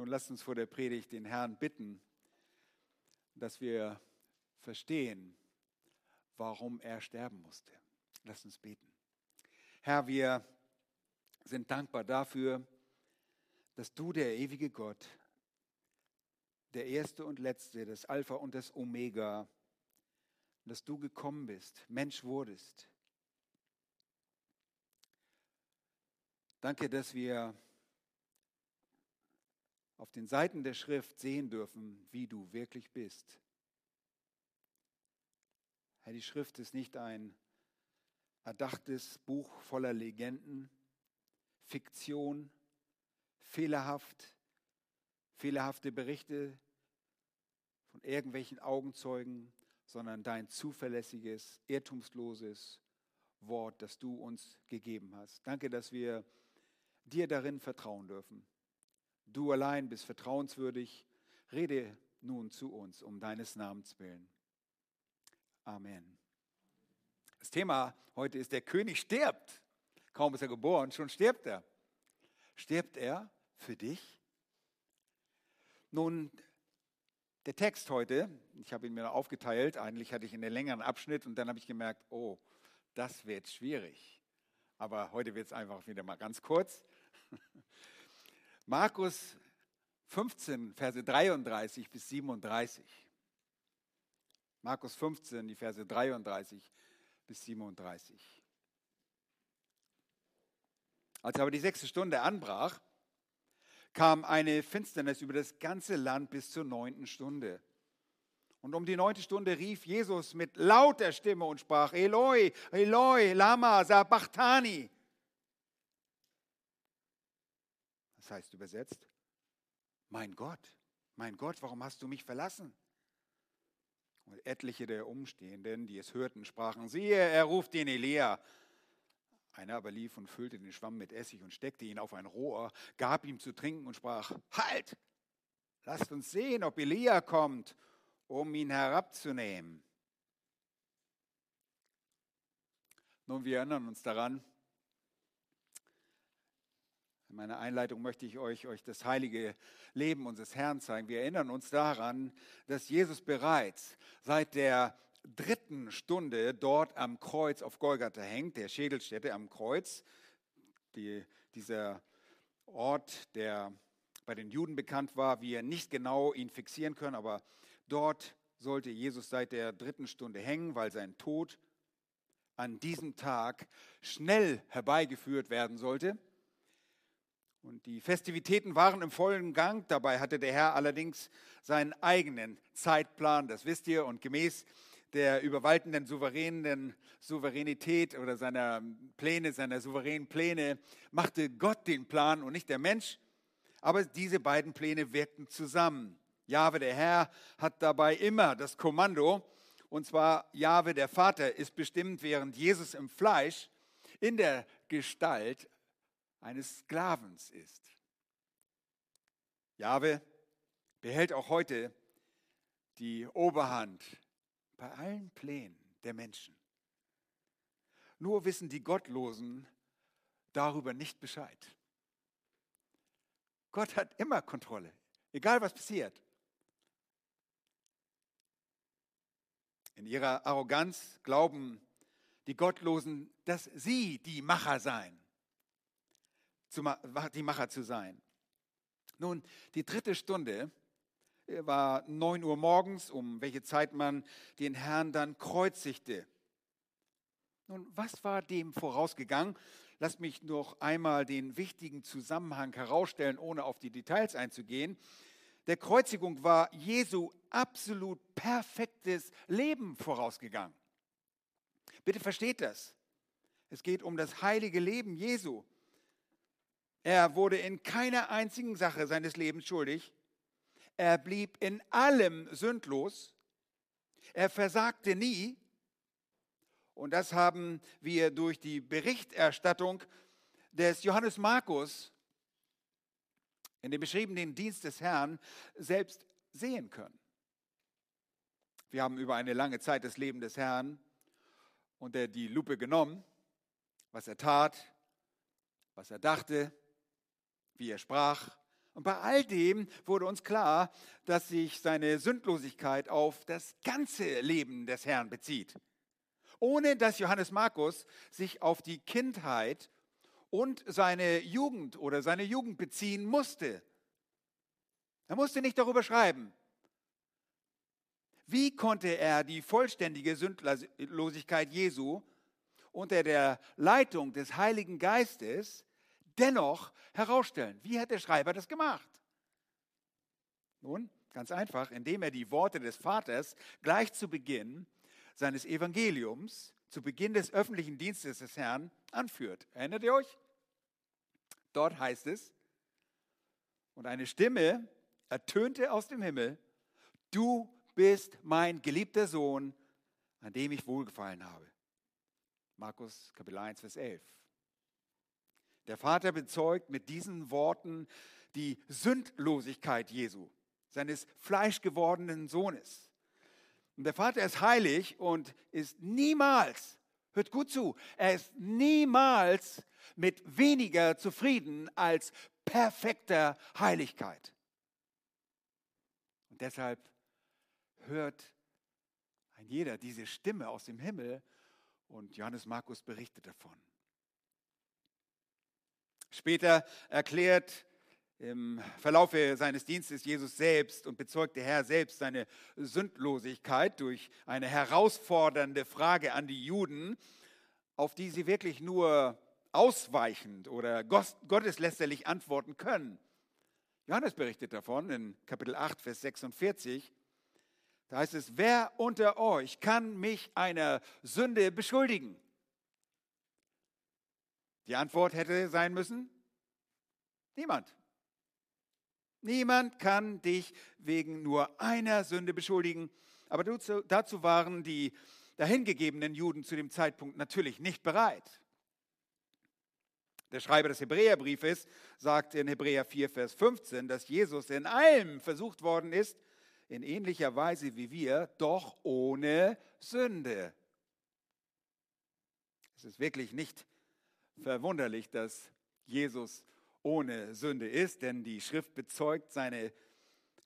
Nun lasst uns vor der Predigt den Herrn bitten, dass wir verstehen, warum er sterben musste. Lasst uns beten. Herr, wir sind dankbar dafür, dass du, der ewige Gott, der Erste und Letzte, das Alpha und das Omega, dass du gekommen bist, Mensch wurdest. Danke, dass wir auf den Seiten der Schrift sehen dürfen, wie du wirklich bist. Herr, die Schrift ist nicht ein erdachtes Buch voller Legenden, Fiktion, fehlerhaft, fehlerhafte Berichte von irgendwelchen Augenzeugen, sondern dein zuverlässiges, irrtumsloses Wort, das du uns gegeben hast. Danke, dass wir dir darin vertrauen dürfen. Du allein bist vertrauenswürdig. Rede nun zu uns um deines Namens willen. Amen. Das Thema heute ist, der König stirbt. Kaum ist er geboren, schon stirbt er. Stirbt er für dich? Nun, der Text heute, ich habe ihn mir aufgeteilt, eigentlich hatte ich einen längeren Abschnitt und dann habe ich gemerkt, oh, das wird schwierig. Aber heute wird es einfach wieder mal ganz kurz. Markus 15, Verse 33 bis 37. Markus 15, die Verse 33 bis 37. Als aber die sechste Stunde anbrach, kam eine Finsternis über das ganze Land bis zur neunten Stunde. Und um die neunte Stunde rief Jesus mit lauter Stimme und sprach, Eloi, Eloi, lama sabachthani. Heißt übersetzt, mein Gott, mein Gott, warum hast du mich verlassen? Und etliche der Umstehenden, die es hörten, sprachen, siehe, er ruft den Elia. Einer aber lief und füllte den Schwamm mit Essig und steckte ihn auf ein Rohr, gab ihm zu trinken und sprach, halt, lasst uns sehen, ob Elia kommt, um ihn herabzunehmen. Nun, wir erinnern uns daran, in meiner Einleitung möchte ich euch, euch das heilige Leben unseres Herrn zeigen. Wir erinnern uns daran, dass Jesus bereits seit der dritten Stunde dort am Kreuz auf Golgatha hängt, der Schädelstätte am Kreuz, die, dieser Ort, der bei den Juden bekannt war, wir nicht genau ihn fixieren können, aber dort sollte Jesus seit der dritten Stunde hängen, weil sein Tod an diesem Tag schnell herbeigeführt werden sollte. Und die Festivitäten waren im vollen Gang. Dabei hatte der Herr allerdings seinen eigenen Zeitplan, das wisst ihr, und gemäß der überwaltenden souveränen Souveränität oder seiner Pläne, seiner souveränen Pläne, machte Gott den Plan und nicht der Mensch. Aber diese beiden Pläne wirkten zusammen. Jahwe, der Herr, hat dabei immer das Kommando. Und zwar Jahwe, der Vater, ist bestimmt, während Jesus im Fleisch in der Gestalt eines Sklavens ist. Jahwe behält auch heute die Oberhand bei allen Plänen der Menschen. Nur wissen die Gottlosen darüber nicht Bescheid. Gott hat immer Kontrolle, egal was passiert. In ihrer Arroganz glauben die Gottlosen, dass sie die Macher seien die Macher zu sein. Nun, die dritte Stunde äh, war 9 Uhr morgens, um welche Zeit man den Herrn dann kreuzigte. Nun, was war dem vorausgegangen? Lass mich noch einmal den wichtigen Zusammenhang herausstellen, ohne auf die Details einzugehen. Der Kreuzigung war Jesu absolut perfektes Leben vorausgegangen. Bitte versteht das. Es geht um das heilige Leben Jesu. Er wurde in keiner einzigen Sache seines Lebens schuldig. Er blieb in allem sündlos. Er versagte nie. Und das haben wir durch die Berichterstattung des Johannes Markus in dem beschriebenen Dienst des Herrn selbst sehen können. Wir haben über eine lange Zeit das Leben des Herrn unter die Lupe genommen, was er tat, was er dachte, wie er sprach, Und bei all dem wurde uns klar, dass sich seine Sündlosigkeit auf das ganze Leben des Herrn bezieht. Ohne dass Johannes Markus sich auf die Kindheit und seine Jugend oder seine Jugend beziehen musste. Er musste nicht darüber schreiben. Wie konnte er die vollständige Sündlosigkeit Jesu unter der Leitung des Heiligen Geistes dennoch herausstellen? Wie hat der Schreiber das gemacht? Nun, ganz einfach, indem er die Worte des Vaters gleich zu Beginn seines Evangeliums, zu Beginn des öffentlichen Dienstes des Herrn anführt. Erinnert ihr euch? Dort heißt es, und eine Stimme ertönte aus dem Himmel, du bist mein geliebter Sohn, an dem ich wohlgefallen habe. Markus Kapitel 1, Vers 11. Der Vater bezeugt mit diesen Worten die Sündlosigkeit Jesu, seines fleischgewordenen Sohnes. Und der Vater ist heilig und ist niemals, hört gut zu, er ist niemals mit weniger zufrieden als perfekter Heiligkeit. Und deshalb hört ein jeder diese Stimme aus dem Himmel und Johannes Markus berichtet davon. Später erklärt im Verlauf seines Dienstes Jesus selbst und bezeugt der Herr selbst seine Sündlosigkeit durch eine herausfordernde Frage an die Juden, auf die sie wirklich nur ausweichend oder gotteslästerlich antworten können. Johannes berichtet davon in Kapitel 8, Vers 46. Da heißt es, wer unter euch kann mich einer Sünde beschuldigen? Die Antwort hätte sein müssen, niemand. Niemand kann dich wegen nur einer Sünde beschuldigen. Aber dazu waren die dahingegebenen Juden zu dem Zeitpunkt natürlich nicht bereit. Der Schreiber des Hebräerbriefes sagt in Hebräer 4, Vers 15, dass Jesus in allem versucht worden ist, in ähnlicher Weise wie wir, doch ohne Sünde. Es ist wirklich nicht verwunderlich, dass Jesus ohne Sünde ist, denn die Schrift bezeugt seine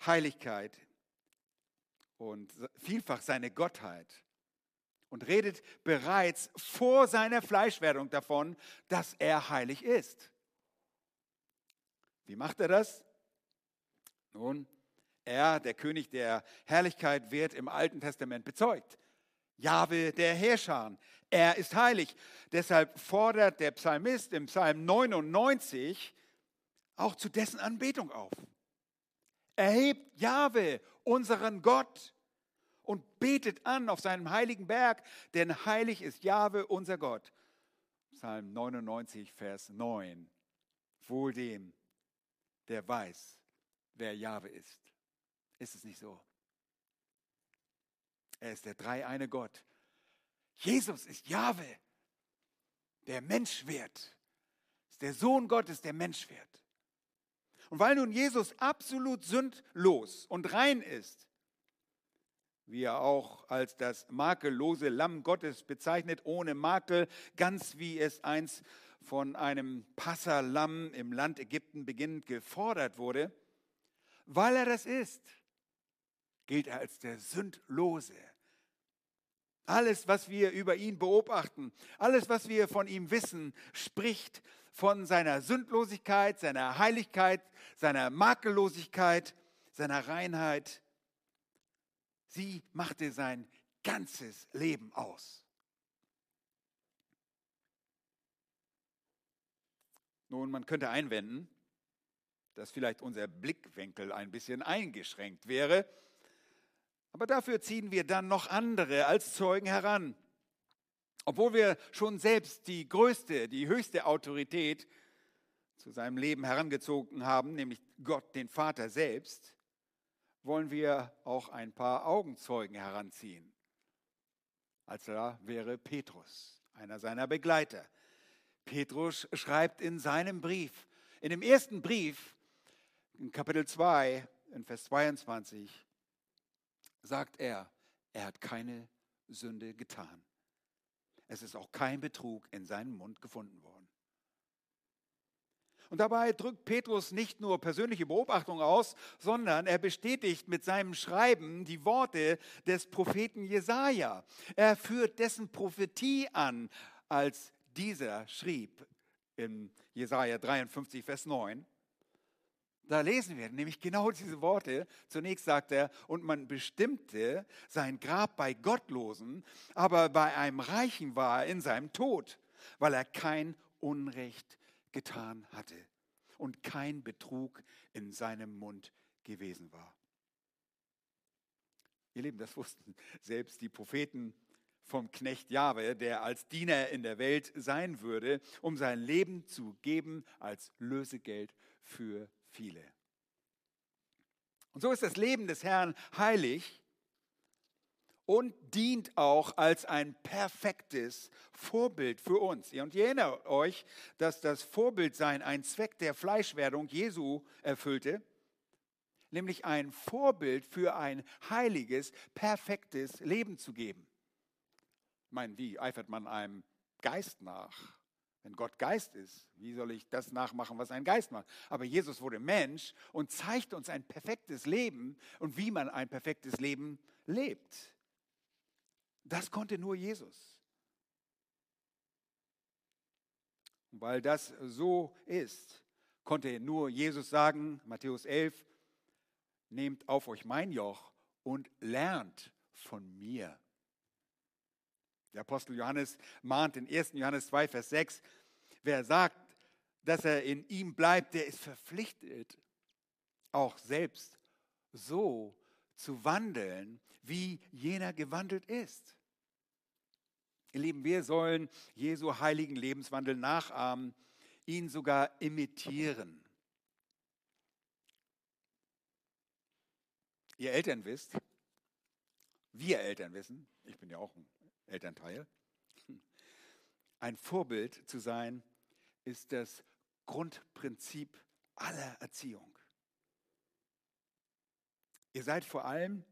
Heiligkeit und vielfach seine Gottheit und redet bereits vor seiner Fleischwerdung davon, dass er heilig ist. Wie macht er das? Nun, er, der König der Herrlichkeit, wird im Alten Testament bezeugt. Jahwe der Herrscher, er ist heilig. Deshalb fordert der Psalmist im Psalm 99 auch zu dessen Anbetung auf. Erhebt Jahwe, unseren Gott, und betet an auf seinem heiligen Berg, denn heilig ist Jahwe, unser Gott. Psalm 99, Vers 9. Wohl dem, der weiß, wer Jahwe ist. Ist es nicht so? Er ist der dreieine Gott. Jesus ist Jahwe, der Mensch wird. Ist der Sohn Gottes, der Mensch wird. Und weil nun Jesus absolut sündlos und rein ist, wie er auch als das makellose Lamm Gottes bezeichnet, ohne Makel, ganz wie es einst von einem Passerlamm im Land Ägypten beginnend gefordert wurde, weil er das ist, gilt er als der Sündlose. Alles, was wir über ihn beobachten, alles, was wir von ihm wissen, spricht von seiner Sündlosigkeit, seiner Heiligkeit, seiner Makellosigkeit, seiner Reinheit. Sie machte sein ganzes Leben aus. Nun, man könnte einwenden, dass vielleicht unser Blickwinkel ein bisschen eingeschränkt wäre, aber dafür ziehen wir dann noch andere als Zeugen heran. Obwohl wir schon selbst die größte, die höchste Autorität zu seinem Leben herangezogen haben, nämlich Gott, den Vater selbst, wollen wir auch ein paar Augenzeugen heranziehen. Als da wäre Petrus, einer seiner Begleiter. Petrus schreibt in seinem Brief, in dem ersten Brief, in Kapitel 2, in Vers 22, sagt er, er hat keine Sünde getan. Es ist auch kein Betrug in seinem Mund gefunden worden. Und dabei drückt Petrus nicht nur persönliche Beobachtung aus, sondern er bestätigt mit seinem Schreiben die Worte des Propheten Jesaja. Er führt dessen Prophetie an, als dieser schrieb in Jesaja 53, Vers 9. Da lesen wir nämlich genau diese Worte. Zunächst sagt er, und man bestimmte sein Grab bei Gottlosen, aber bei einem Reichen war er in seinem Tod, weil er kein Unrecht getan hatte und kein Betrug in seinem Mund gewesen war. Ihr Lieben, das wussten selbst die Propheten vom Knecht Jahwe, der als Diener in der Welt sein würde, um sein Leben zu geben als Lösegeld für viele. Und so ist das Leben des Herrn heilig und dient auch als ein perfektes Vorbild für uns. Und ihr erinnert euch, dass das Vorbildsein ein Zweck der Fleischwerdung Jesu erfüllte, nämlich ein Vorbild für ein heiliges, perfektes Leben zu geben. Ich meine, wie eifert man einem Geist nach? Wenn Gott Geist ist, wie soll ich das nachmachen, was ein Geist macht? Aber Jesus wurde Mensch und zeigt uns ein perfektes Leben und wie man ein perfektes Leben lebt. Das konnte nur Jesus. Und weil das so ist, konnte nur Jesus sagen, Matthäus 11, nehmt auf euch mein Joch und lernt von mir. Der Apostel Johannes mahnt in 1. Johannes 2, Vers 6, wer sagt, dass er in ihm bleibt, der ist verpflichtet, auch selbst so zu wandeln, wie jener gewandelt ist. Ihr Lieben, wir sollen Jesu heiligen Lebenswandel nachahmen, ihn sogar imitieren. Ihr Eltern wisst, wir Eltern wissen, ich bin ja auch ein Elternteil. Ein Vorbild zu sein ist das Grundprinzip aller Erziehung. Ihr seid vor allem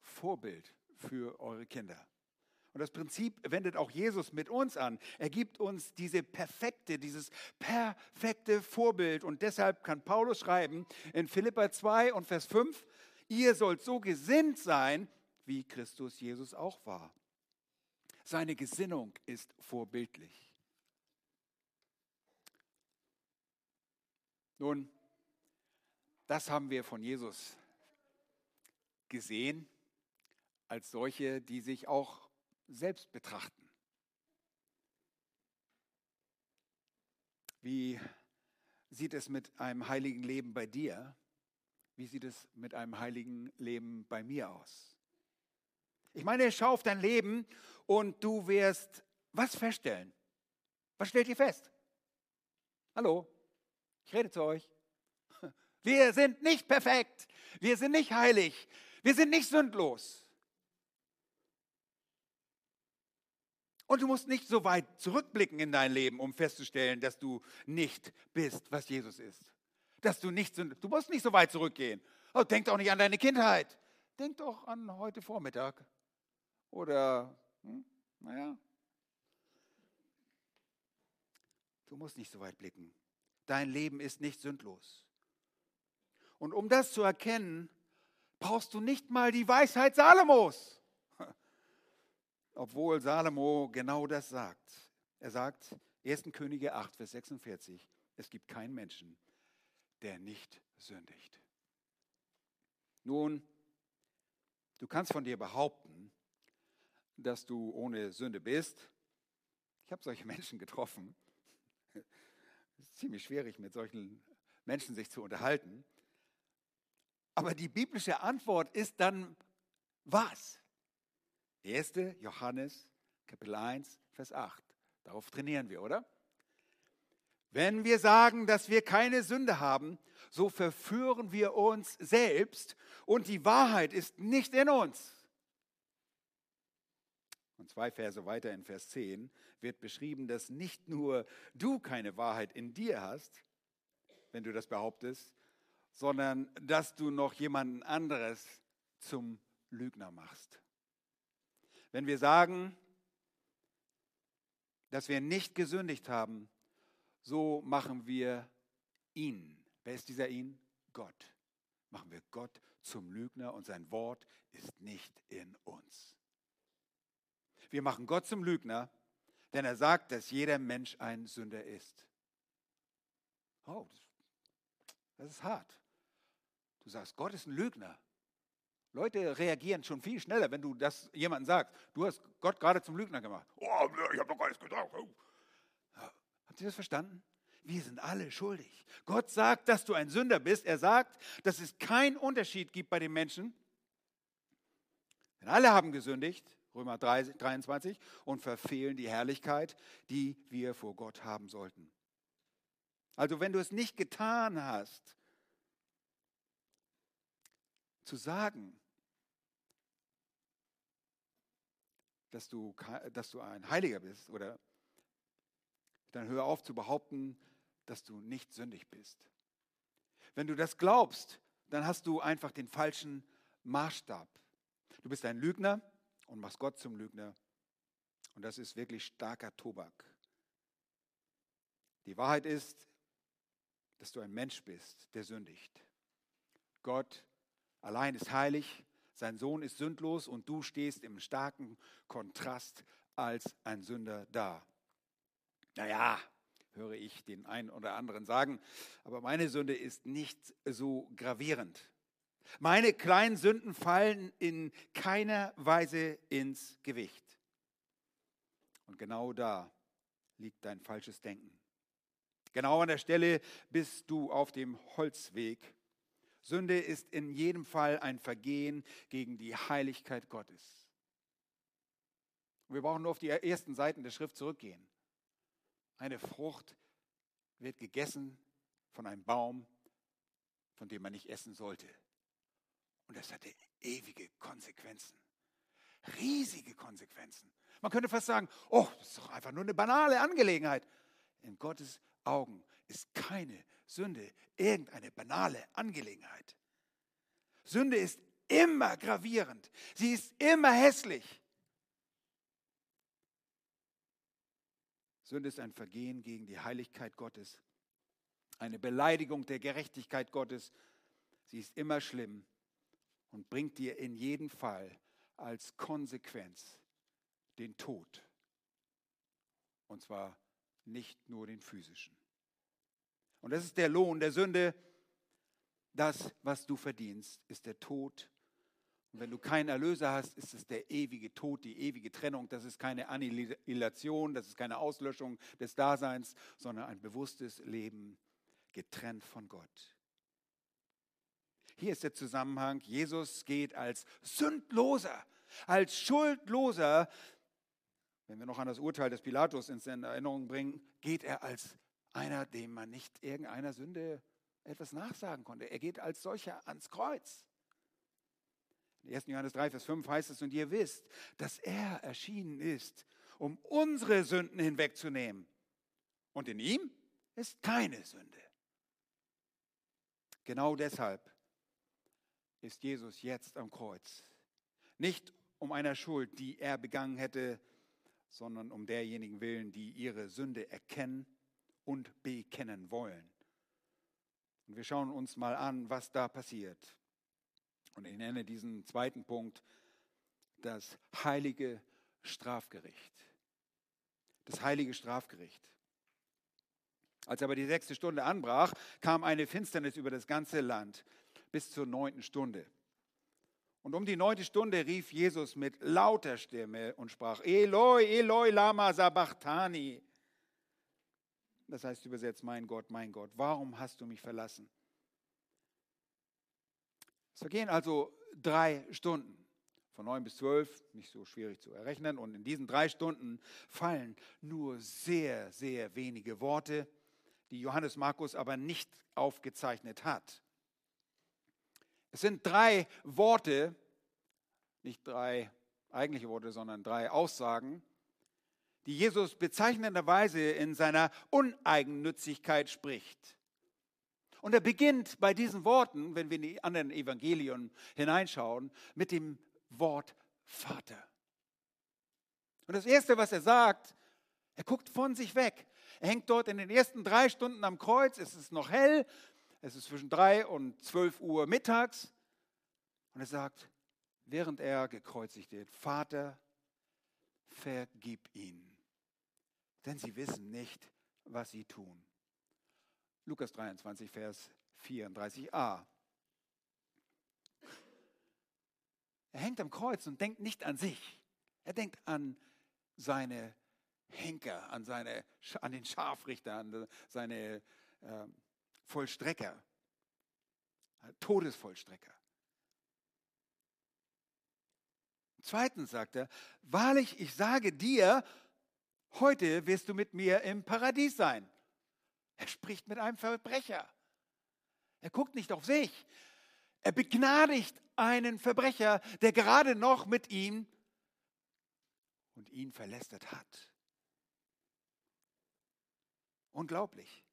Vorbild für eure Kinder. Und das Prinzip wendet auch Jesus mit uns an. Er gibt uns diese perfekte, dieses perfekte Vorbild. Und deshalb kann Paulus schreiben in Philippa 2 und Vers 5, ihr sollt so gesinnt sein, wie Christus Jesus auch war. Seine Gesinnung ist vorbildlich. Nun, das haben wir von Jesus gesehen als solche, die sich auch selbst betrachten. Wie sieht es mit einem heiligen Leben bei dir? Wie sieht es mit einem heiligen Leben bei mir aus? Ich meine, schau auf dein Leben und du wirst was feststellen. Was stellt ihr fest? Hallo, ich rede zu euch. Wir sind nicht perfekt. Wir sind nicht heilig. Wir sind nicht sündlos. Und du musst nicht so weit zurückblicken in dein Leben, um festzustellen, dass du nicht bist, was Jesus ist. Dass du nicht, du musst nicht so weit zurückgehen. Oh, denk doch nicht an deine Kindheit. Denk doch an heute Vormittag. Oder, hm, naja, du musst nicht so weit blicken. Dein Leben ist nicht sündlos. Und um das zu erkennen, brauchst du nicht mal die Weisheit Salomos. Obwohl Salomo genau das sagt. Er sagt, 1. Könige 8, Vers 46, es gibt keinen Menschen, der nicht sündigt. Nun, du kannst von dir behaupten, dass du ohne Sünde bist. Ich habe solche Menschen getroffen. Es ist ziemlich schwierig, mit solchen Menschen sich zu unterhalten. Aber die biblische Antwort ist dann was? 1. Johannes Kapitel 1, Vers 8. Darauf trainieren wir, oder? Wenn wir sagen, dass wir keine Sünde haben, so verführen wir uns selbst und die Wahrheit ist nicht in uns. Zwei Verse weiter in Vers 10 wird beschrieben, dass nicht nur du keine Wahrheit in dir hast, wenn du das behauptest, sondern dass du noch jemanden anderes zum Lügner machst. Wenn wir sagen, dass wir nicht gesündigt haben, so machen wir ihn, wer ist dieser ihn? Gott. Machen wir Gott zum Lügner und sein Wort ist nicht in uns. Wir machen Gott zum Lügner, denn er sagt, dass jeder Mensch ein Sünder ist. Oh, das ist hart. Du sagst, Gott ist ein Lügner. Leute reagieren schon viel schneller, wenn du das jemandem sagst. Du hast Gott gerade zum Lügner gemacht. Oh, ich habe doch gar nichts gesagt. Oh. Habt ihr das verstanden? Wir sind alle schuldig. Gott sagt, dass du ein Sünder bist. Er sagt, dass es keinen Unterschied gibt bei den Menschen. Denn alle haben gesündigt, Römer 3, 23, und verfehlen die Herrlichkeit, die wir vor Gott haben sollten. Also wenn du es nicht getan hast, zu sagen, dass du, dass du ein Heiliger bist, oder dann hör auf zu behaupten, dass du nicht sündig bist. Wenn du das glaubst, dann hast du einfach den falschen Maßstab. Du bist ein Lügner und machst Gott zum Lügner. Und das ist wirklich starker Tobak. Die Wahrheit ist, dass du ein Mensch bist, der sündigt. Gott allein ist heilig, sein Sohn ist sündlos und du stehst im starken Kontrast als ein Sünder da. Naja, höre ich den einen oder anderen sagen, aber meine Sünde ist nicht so gravierend. Meine kleinen Sünden fallen in keiner Weise ins Gewicht. Und genau da liegt dein falsches Denken. Genau an der Stelle bist du auf dem Holzweg. Sünde ist in jedem Fall ein Vergehen gegen die Heiligkeit Gottes. wir brauchen nur auf die ersten Seiten der Schrift zurückgehen. Eine Frucht wird gegessen von einem Baum, von dem man nicht essen sollte. Und das hatte ewige Konsequenzen. Riesige Konsequenzen. Man könnte fast sagen, oh, das ist doch einfach nur eine banale Angelegenheit. In Gottes Augen ist keine Sünde irgendeine banale Angelegenheit. Sünde ist immer gravierend. Sie ist immer hässlich. Sünde ist ein Vergehen gegen die Heiligkeit Gottes, eine Beleidigung der Gerechtigkeit Gottes. Sie ist immer schlimm und bringt dir in jedem Fall als Konsequenz den Tod. Und zwar nicht nur den physischen. Und das ist der Lohn der Sünde. Das, was du verdienst, ist der Tod und wenn du keinen Erlöser hast, ist es der ewige Tod, die ewige Trennung. Das ist keine Annihilation, das ist keine Auslöschung des Daseins, sondern ein bewusstes Leben getrennt von Gott. Hier ist der Zusammenhang. Jesus geht als Sündloser, als Schuldloser, wenn wir noch an das Urteil des Pilatus in Erinnerung bringen, geht er als einer, dem man nicht irgendeiner Sünde etwas nachsagen konnte. Er geht als solcher ans Kreuz. In 1. Johannes 3, Vers 5 heißt es, und ihr wisst, dass er erschienen ist, um unsere Sünden hinwegzunehmen. Und in ihm ist keine Sünde. Genau deshalb ist Jesus jetzt am Kreuz. Nicht um einer Schuld, die er begangen hätte, sondern um derjenigen willen, die ihre Sünde erkennen und bekennen wollen. Und wir schauen uns mal an, was da passiert. Und ich nenne diesen zweiten Punkt das heilige Strafgericht. Das heilige Strafgericht. Als aber die sechste Stunde anbrach, kam eine Finsternis über das ganze Land bis zur neunten Stunde. Und um die neunte Stunde rief Jesus mit lauter Stimme und sprach, Eloi, Eloi, lama sabachthani. Das heißt übersetzt, mein Gott, mein Gott, warum hast du mich verlassen? Es vergehen also drei Stunden, von neun bis zwölf, nicht so schwierig zu errechnen. Und in diesen drei Stunden fallen nur sehr, sehr wenige Worte, die Johannes Markus aber nicht aufgezeichnet hat. Es sind drei Worte, nicht drei eigentliche Worte, sondern drei Aussagen, die Jesus bezeichnenderweise in seiner Uneigennützigkeit spricht. Und er beginnt bei diesen Worten, wenn wir in die anderen Evangelien hineinschauen, mit dem Wort Vater. Und das Erste, was er sagt, er guckt von sich weg. Er hängt dort in den ersten drei Stunden am Kreuz. Es ist noch hell. Es ist zwischen drei und zwölf Uhr mittags. Und er sagt, während er gekreuzigt wird, Vater, vergib ihnen, denn sie wissen nicht, was sie tun. Lukas 23, Vers 34a. Er hängt am Kreuz und denkt nicht an sich. Er denkt an seine Henker, an, seine, an den Scharfrichter, an seine äh, Vollstrecker, Todesvollstrecker. Zweitens sagt er, wahrlich, ich sage dir, heute wirst du mit mir im Paradies sein. Er spricht mit einem Verbrecher. Er guckt nicht auf sich. Er begnadigt einen Verbrecher, der gerade noch mit ihm und ihn verlästert hat. Unglaublich.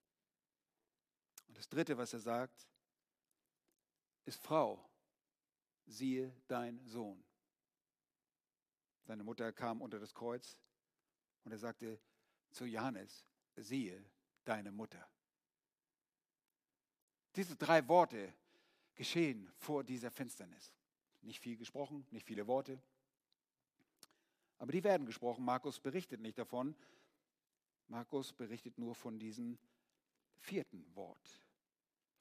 Und das Dritte, was er sagt, ist Frau, siehe dein Sohn. Seine Mutter kam unter das Kreuz und er sagte zu Johannes, siehe deine Mutter. Diese drei Worte geschehen vor dieser Finsternis. Nicht viel gesprochen, nicht viele Worte, aber die werden gesprochen. Markus berichtet nicht davon. Markus berichtet nur von diesem vierten Wort.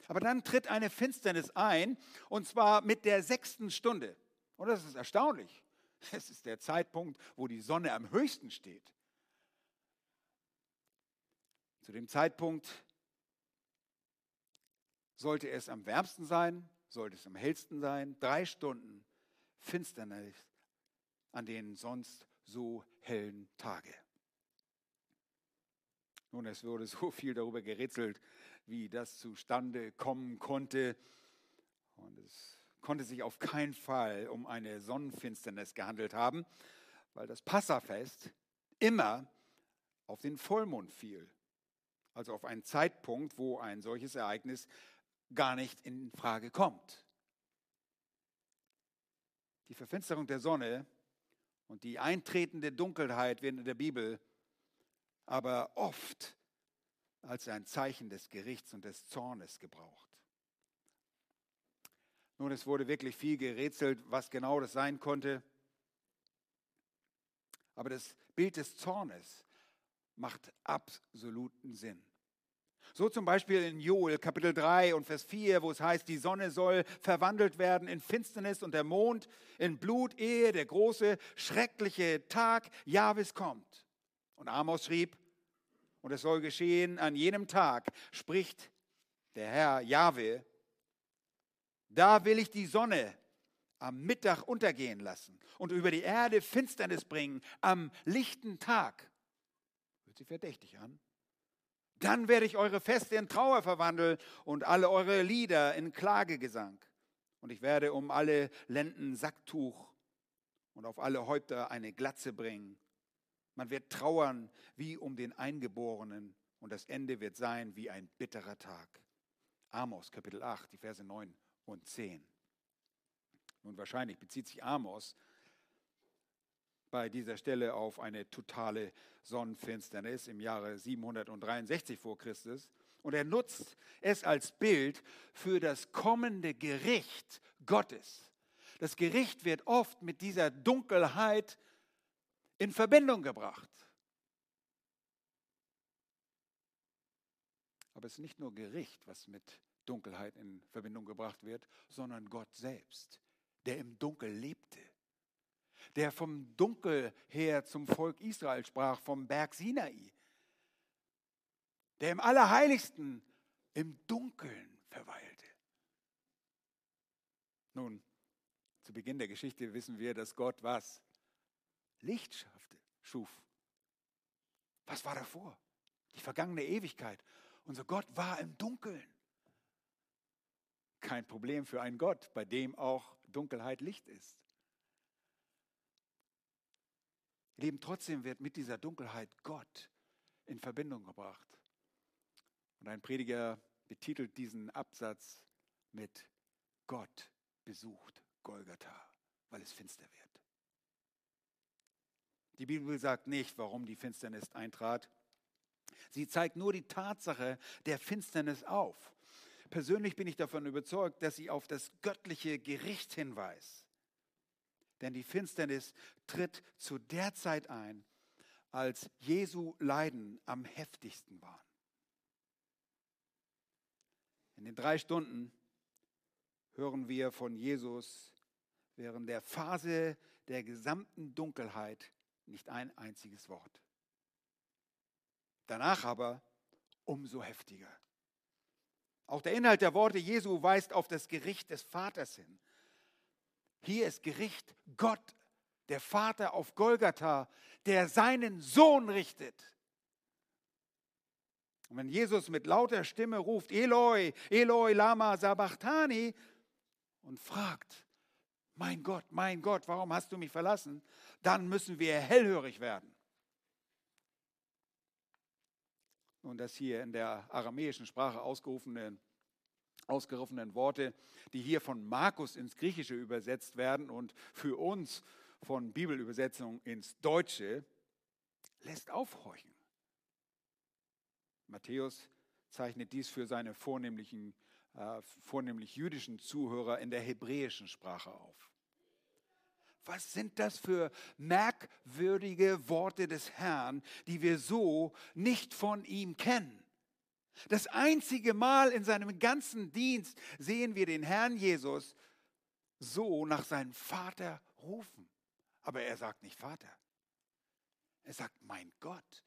Aber dann tritt eine Finsternis ein, und zwar mit der sechsten Stunde. Und das ist erstaunlich. Es ist der Zeitpunkt, wo die Sonne am höchsten steht. Zu dem Zeitpunkt sollte es am wärmsten sein, sollte es am hellsten sein. Drei Stunden Finsternis an den sonst so hellen Tage. Nun, es wurde so viel darüber gerätselt, wie das zustande kommen konnte. Und es konnte sich auf keinen Fall um eine Sonnenfinsternis gehandelt haben, weil das Passafest immer auf den Vollmond fiel. Also auf einen Zeitpunkt, wo ein solches Ereignis gar nicht in Frage kommt. Die Verfinsterung der Sonne und die eintretende Dunkelheit werden in der Bibel aber oft als ein Zeichen des Gerichts und des Zornes gebraucht. Nun, es wurde wirklich viel gerätselt, was genau das sein konnte. Aber das Bild des Zornes macht absoluten Sinn. So zum Beispiel in Joel Kapitel 3 und Vers 4, wo es heißt, die Sonne soll verwandelt werden in Finsternis und der Mond in Blut, ehe der große, schreckliche Tag Jahwes kommt. Und Amos schrieb, und es soll geschehen an jenem Tag, spricht der Herr Jahwe, da will ich die Sonne am Mittag untergehen lassen und über die Erde Finsternis bringen am lichten Tag. Hört sich verdächtig an. Dann werde ich eure Feste in Trauer verwandeln und alle eure Lieder in Klagegesang. Und ich werde um alle Lenden Sacktuch und auf alle Häupter eine Glatze bringen. Man wird trauern wie um den Eingeborenen und das Ende wird sein wie ein bitterer Tag. Amos Kapitel 8, die Verse 9 und 10. Nun wahrscheinlich bezieht sich Amos bei dieser Stelle auf eine totale Sonnenfinsternis im Jahre 763 vor Christus. Und er nutzt es als Bild für das kommende Gericht Gottes. Das Gericht wird oft mit dieser Dunkelheit in Verbindung gebracht. Aber es ist nicht nur Gericht, was mit Dunkelheit in Verbindung gebracht wird, sondern Gott selbst, der im Dunkel lebte der vom Dunkel her zum Volk Israel sprach, vom Berg Sinai, der im Allerheiligsten im Dunkeln verweilte. Nun, zu Beginn der Geschichte wissen wir, dass Gott was? Licht schaffte, schuf. Was war davor? Die vergangene Ewigkeit. Unser Gott war im Dunkeln. Kein Problem für einen Gott, bei dem auch Dunkelheit Licht ist. Leben trotzdem wird mit dieser Dunkelheit Gott in Verbindung gebracht. Und ein Prediger betitelt diesen Absatz mit Gott besucht Golgatha, weil es finster wird. Die Bibel sagt nicht, warum die Finsternis eintrat. Sie zeigt nur die Tatsache der Finsternis auf. Persönlich bin ich davon überzeugt, dass sie auf das göttliche Gericht hinweist. Denn die Finsternis tritt zu der Zeit ein, als Jesu Leiden am heftigsten waren. In den drei Stunden hören wir von Jesus während der Phase der gesamten Dunkelheit nicht ein einziges Wort. Danach aber umso heftiger. Auch der Inhalt der Worte Jesu weist auf das Gericht des Vaters hin. Hier ist Gericht Gott, der Vater auf Golgatha, der seinen Sohn richtet. Und wenn Jesus mit lauter Stimme ruft, Eloi, Eloi, lama sabachthani, und fragt, mein Gott, mein Gott, warum hast du mich verlassen? Dann müssen wir hellhörig werden. und das hier in der aramäischen Sprache ausgerufenen, ausgerufenen Worte, die hier von Markus ins Griechische übersetzt werden und für uns von Bibelübersetzung ins Deutsche, lässt aufhorchen. Matthäus zeichnet dies für seine vornehmlichen, äh, vornehmlich jüdischen Zuhörer in der hebräischen Sprache auf. Was sind das für merkwürdige Worte des Herrn, die wir so nicht von ihm kennen? Das einzige Mal in seinem ganzen Dienst sehen wir den Herrn Jesus so nach seinem Vater rufen. Aber er sagt nicht Vater. Er sagt mein Gott.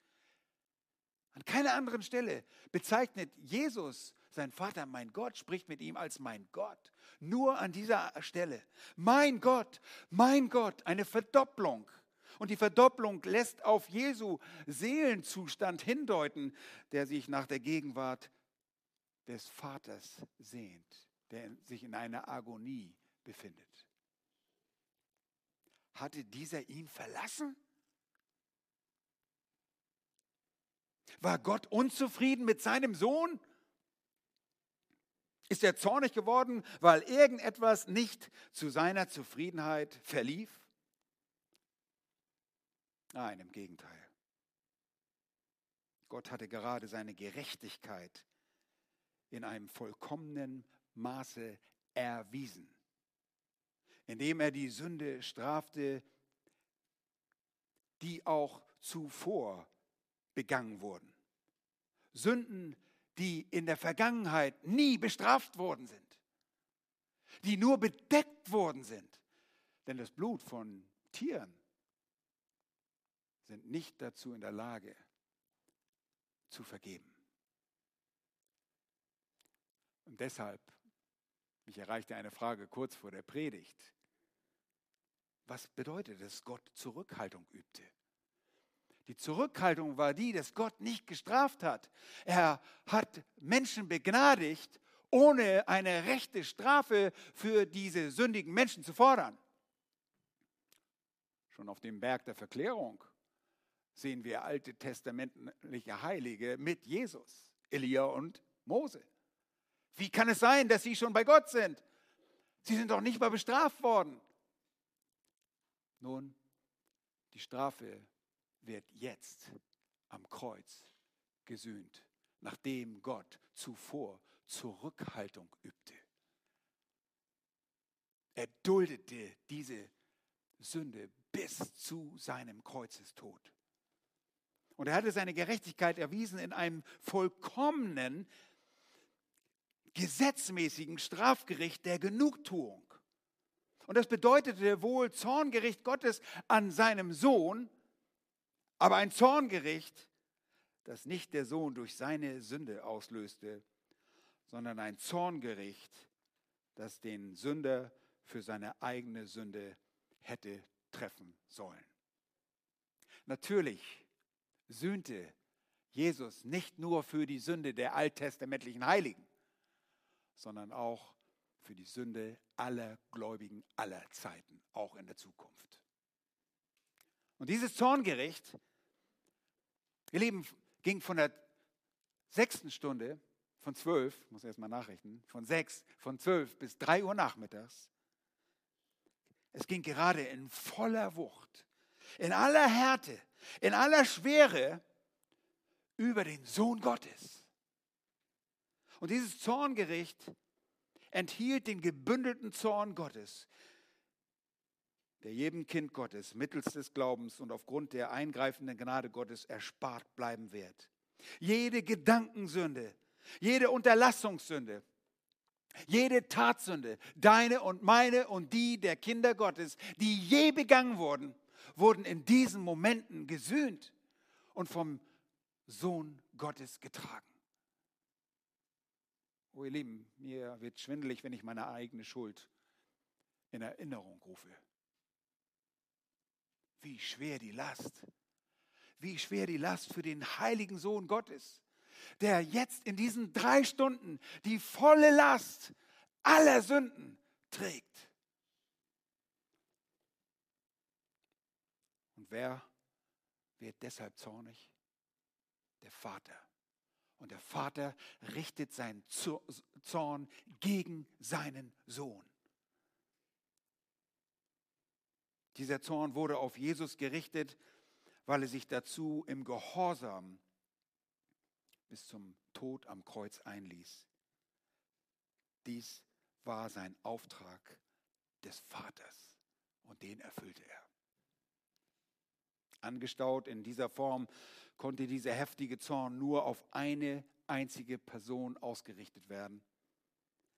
An keiner anderen Stelle bezeichnet Jesus sein Vater, mein Gott, spricht mit ihm als mein Gott. Nur an dieser Stelle. Mein Gott, mein Gott, eine Verdopplung. Und die Verdopplung lässt auf Jesu Seelenzustand hindeuten, der sich nach der Gegenwart des Vaters sehnt, der sich in einer Agonie befindet. Hatte dieser ihn verlassen? War Gott unzufrieden mit seinem Sohn? Ist er zornig geworden, weil irgendetwas nicht zu seiner Zufriedenheit verlief? Nein, im Gegenteil. Gott hatte gerade seine Gerechtigkeit in einem vollkommenen Maße erwiesen, indem er die Sünde strafte, die auch zuvor begangen wurden. Sünden, die in der Vergangenheit nie bestraft worden sind, die nur bedeckt worden sind. Denn das Blut von Tieren sind nicht dazu in der Lage zu vergeben. Und deshalb, mich erreichte eine Frage kurz vor der Predigt. Was bedeutet es, Gott Zurückhaltung übte? Die Zurückhaltung war die, dass Gott nicht gestraft hat. Er hat Menschen begnadigt, ohne eine rechte Strafe für diese sündigen Menschen zu fordern. Schon auf dem Berg der Verklärung sehen wir alte testamentliche Heilige mit Jesus, Elia und Mose. Wie kann es sein, dass sie schon bei Gott sind? Sie sind doch nicht mal bestraft worden. Nun, die Strafe wird jetzt am Kreuz gesühnt, nachdem Gott zuvor Zurückhaltung übte. Er duldete diese Sünde bis zu seinem Kreuzestod. Und er hatte seine Gerechtigkeit erwiesen in einem vollkommenen, gesetzmäßigen Strafgericht der Genugtuung. Und das bedeutete wohl Zorngericht Gottes an seinem Sohn, aber ein Zorngericht, das nicht der Sohn durch seine Sünde auslöste, sondern ein Zorngericht, das den Sünder für seine eigene Sünde hätte treffen sollen. Natürlich sühnte Jesus nicht nur für die Sünde der alttestamentlichen Heiligen, sondern auch für die Sünde aller Gläubigen aller Zeiten, auch in der Zukunft. Und dieses Zorngericht, ihr Lieben, ging von der sechsten Stunde, von zwölf, muss erst mal nachrechnen, von sechs, von zwölf bis drei Uhr nachmittags. Es ging gerade in voller Wucht, in aller Härte, in aller Schwere über den Sohn Gottes. Und dieses Zorngericht enthielt den gebündelten Zorn Gottes, der jedem Kind Gottes mittels des Glaubens und aufgrund der eingreifenden Gnade Gottes erspart bleiben wird. Jede Gedankensünde, jede Unterlassungssünde, jede Tatsünde, deine und meine und die der Kinder Gottes, die je begangen wurden, wurden in diesen Momenten gesühnt und vom Sohn Gottes getragen. Oh ihr Lieben, mir wird schwindelig, wenn ich meine eigene Schuld in Erinnerung rufe. Wie schwer die Last, wie schwer die Last für den heiligen Sohn Gottes, der jetzt in diesen drei Stunden die volle Last aller Sünden trägt. Und wer wird deshalb zornig? Der Vater. Und der Vater richtet seinen Zorn gegen seinen Sohn. Dieser Zorn wurde auf Jesus gerichtet, weil er sich dazu im Gehorsam bis zum Tod am Kreuz einließ. Dies war sein Auftrag des Vaters und den erfüllte er. Angestaut in dieser Form konnte dieser heftige Zorn nur auf eine einzige Person ausgerichtet werden.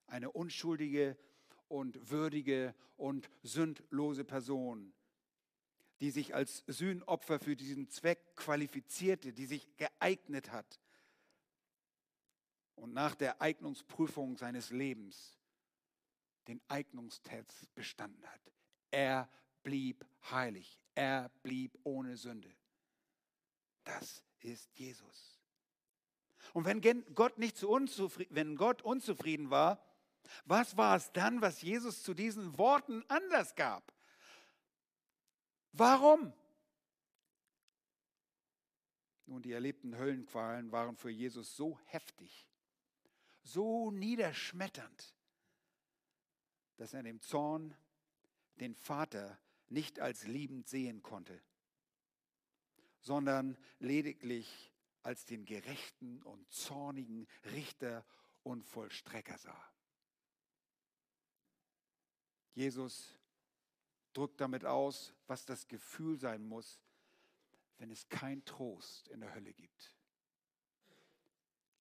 Eine unschuldige und würdige und sündlose Person, die sich als Sühnopfer für diesen Zweck qualifizierte, die sich geeignet hat und nach der Eignungsprüfung seines Lebens den Eignungstest bestanden hat. Er blieb heilig, er blieb ohne Sünde. Das ist Jesus. Und wenn Gott nicht zu unzufrieden, wenn Gott unzufrieden war, was war es dann, was Jesus zu diesen Worten Anlass gab? Warum? Nun, die erlebten Höllenqualen waren für Jesus so heftig, so niederschmetternd, dass er dem Zorn den Vater nicht als liebend sehen konnte, sondern lediglich als den gerechten und zornigen Richter und Vollstrecker sah. Jesus drückt damit aus, was das Gefühl sein muss, wenn es kein Trost in der Hölle gibt.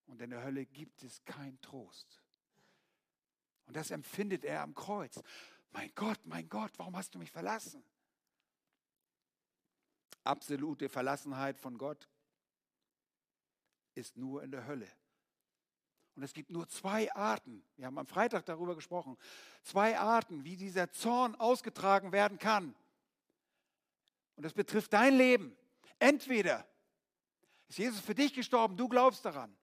Und in der Hölle gibt es keinen Trost. Und das empfindet er am Kreuz. Mein Gott, mein Gott, warum hast du mich verlassen? Absolute Verlassenheit von Gott ist nur in der Hölle. Und es gibt nur zwei Arten, wir haben am Freitag darüber gesprochen, zwei Arten, wie dieser Zorn ausgetragen werden kann. Und das betrifft dein Leben. Entweder ist Jesus für dich gestorben, du glaubst daran,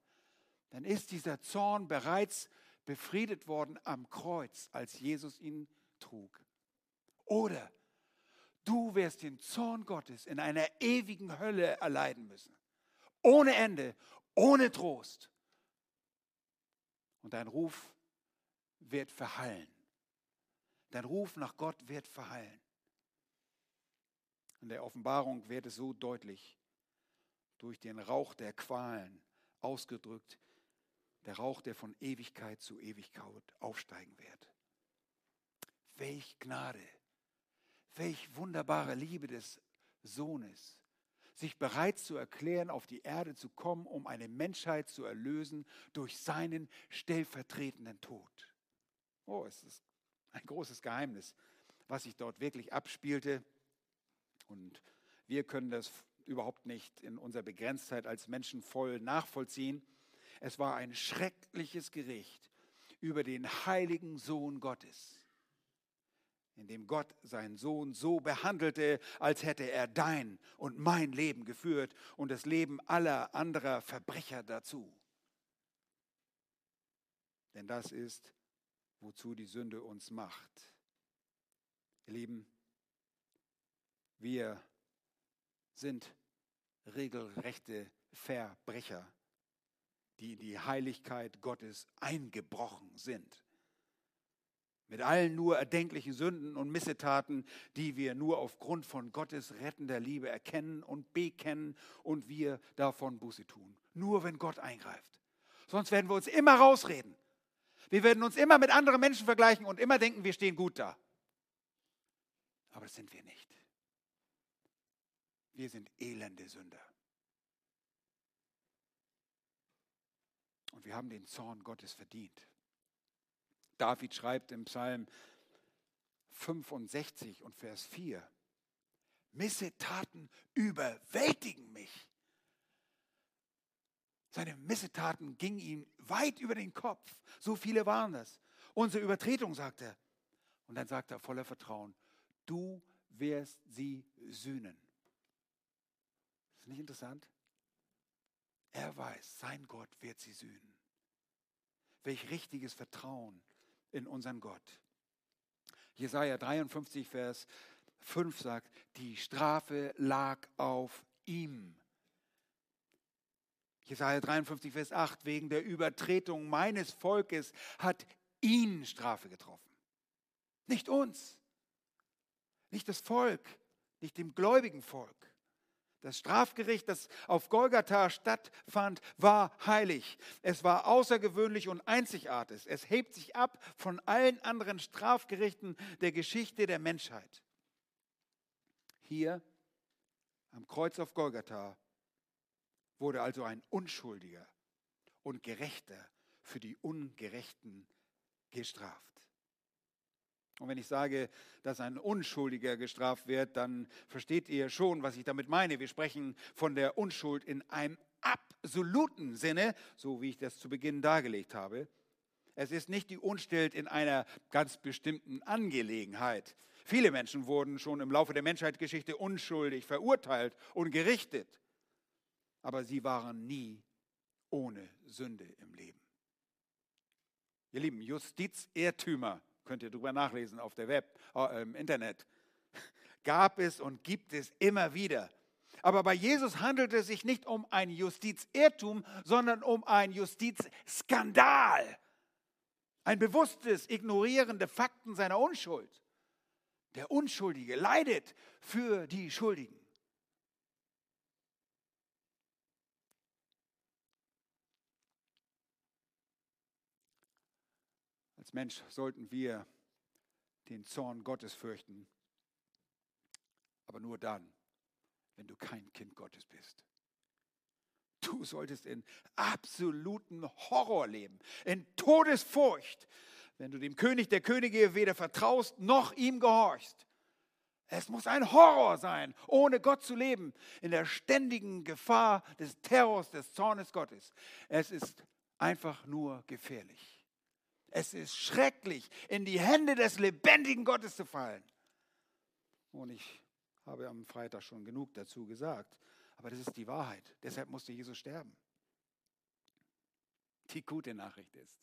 dann ist dieser Zorn bereits befriedet worden am Kreuz, als Jesus ihn trug. Oder du wirst den Zorn Gottes in einer ewigen Hölle erleiden müssen. Ohne Ende, ohne Trost und dein Ruf wird verhallen. Dein Ruf nach Gott wird verhallen. In der Offenbarung wird es so deutlich durch den Rauch der Qualen ausgedrückt, der Rauch, der von Ewigkeit zu Ewigkeit aufsteigen wird. Welch Gnade, welch wunderbare Liebe des Sohnes, sich bereit zu erklären, auf die Erde zu kommen, um eine Menschheit zu erlösen durch seinen stellvertretenden Tod. Oh, es ist ein großes Geheimnis, was sich dort wirklich abspielte. Und wir können das überhaupt nicht in unserer Begrenztheit als Menschen voll nachvollziehen. Es war ein schreckliches Gericht über den heiligen Sohn Gottes in dem Gott seinen Sohn so behandelte, als hätte er dein und mein Leben geführt und das Leben aller anderer Verbrecher dazu. Denn das ist, wozu die Sünde uns macht. Ihr Lieben, wir sind regelrechte Verbrecher, die in die Heiligkeit Gottes eingebrochen sind mit allen nur erdenklichen Sünden und Missetaten, die wir nur aufgrund von Gottes rettender Liebe erkennen und bekennen und wir davon Buße tun. nur wenn Gott eingreift. Sonst werden wir uns immer rausreden. Wir werden uns immer mit anderen Menschen vergleichen und immer denken, wir stehen gut da. Aber das sind wir nicht. Wir sind elende Sünder. Und wir haben den Zorn Gottes verdient. David schreibt im Psalm 65 und Vers 4, Missetaten überwältigen mich. Seine Missetaten gingen ihm weit über den Kopf. So viele waren das. Unsere Übertretung, sagt er. Und dann sagt er voller Vertrauen, du wirst sie sühnen. Ist nicht interessant? Er weiß, sein Gott wird sie sühnen. Welch richtiges Vertrauen in unseren Gott. Jesaja 53, Vers 5 sagt, die Strafe lag auf ihm. Jesaja 53, Vers 8, wegen der Übertretung meines Volkes hat ihn Strafe getroffen. Nicht uns, nicht das Volk, nicht dem gläubigen Volk. Das Strafgericht, das auf Golgatha stattfand, war heilig. Es war außergewöhnlich und einzigartig. Es hebt sich ab von allen anderen Strafgerichten der Geschichte der Menschheit. Hier am Kreuz auf Golgatha wurde also ein Unschuldiger und Gerechter für die Ungerechten gestraft. Und wenn ich sage, dass ein Unschuldiger gestraft wird, dann versteht ihr schon, was ich damit meine. Wir sprechen von der Unschuld in einem absoluten Sinne, so wie ich das zu Beginn dargelegt habe. Es ist nicht die Unschuld in einer ganz bestimmten Angelegenheit. Viele Menschen wurden schon im Laufe der Menschheitsgeschichte unschuldig verurteilt und gerichtet, aber sie waren nie ohne Sünde im Leben. Ihr Lieben, Justizirrtümer könnt ihr darüber nachlesen auf der Web, äh, im Internet, gab es und gibt es immer wieder. Aber bei Jesus handelt es sich nicht um ein Justizirrtum, sondern um ein Justizskandal. Ein bewusstes Ignorieren der Fakten seiner Unschuld. Der Unschuldige leidet für die Schuldigen. Als Mensch sollten wir den Zorn Gottes fürchten, aber nur dann, wenn du kein Kind Gottes bist. Du solltest in absoluten Horror leben, in Todesfurcht, wenn du dem König der Könige weder vertraust noch ihm gehorchst. Es muss ein Horror sein, ohne Gott zu leben, in der ständigen Gefahr des Terrors, des Zornes Gottes. Es ist einfach nur gefährlich. Es ist schrecklich, in die Hände des lebendigen Gottes zu fallen. Und ich habe am Freitag schon genug dazu gesagt. Aber das ist die Wahrheit. Deshalb musste Jesus sterben. Die gute Nachricht ist,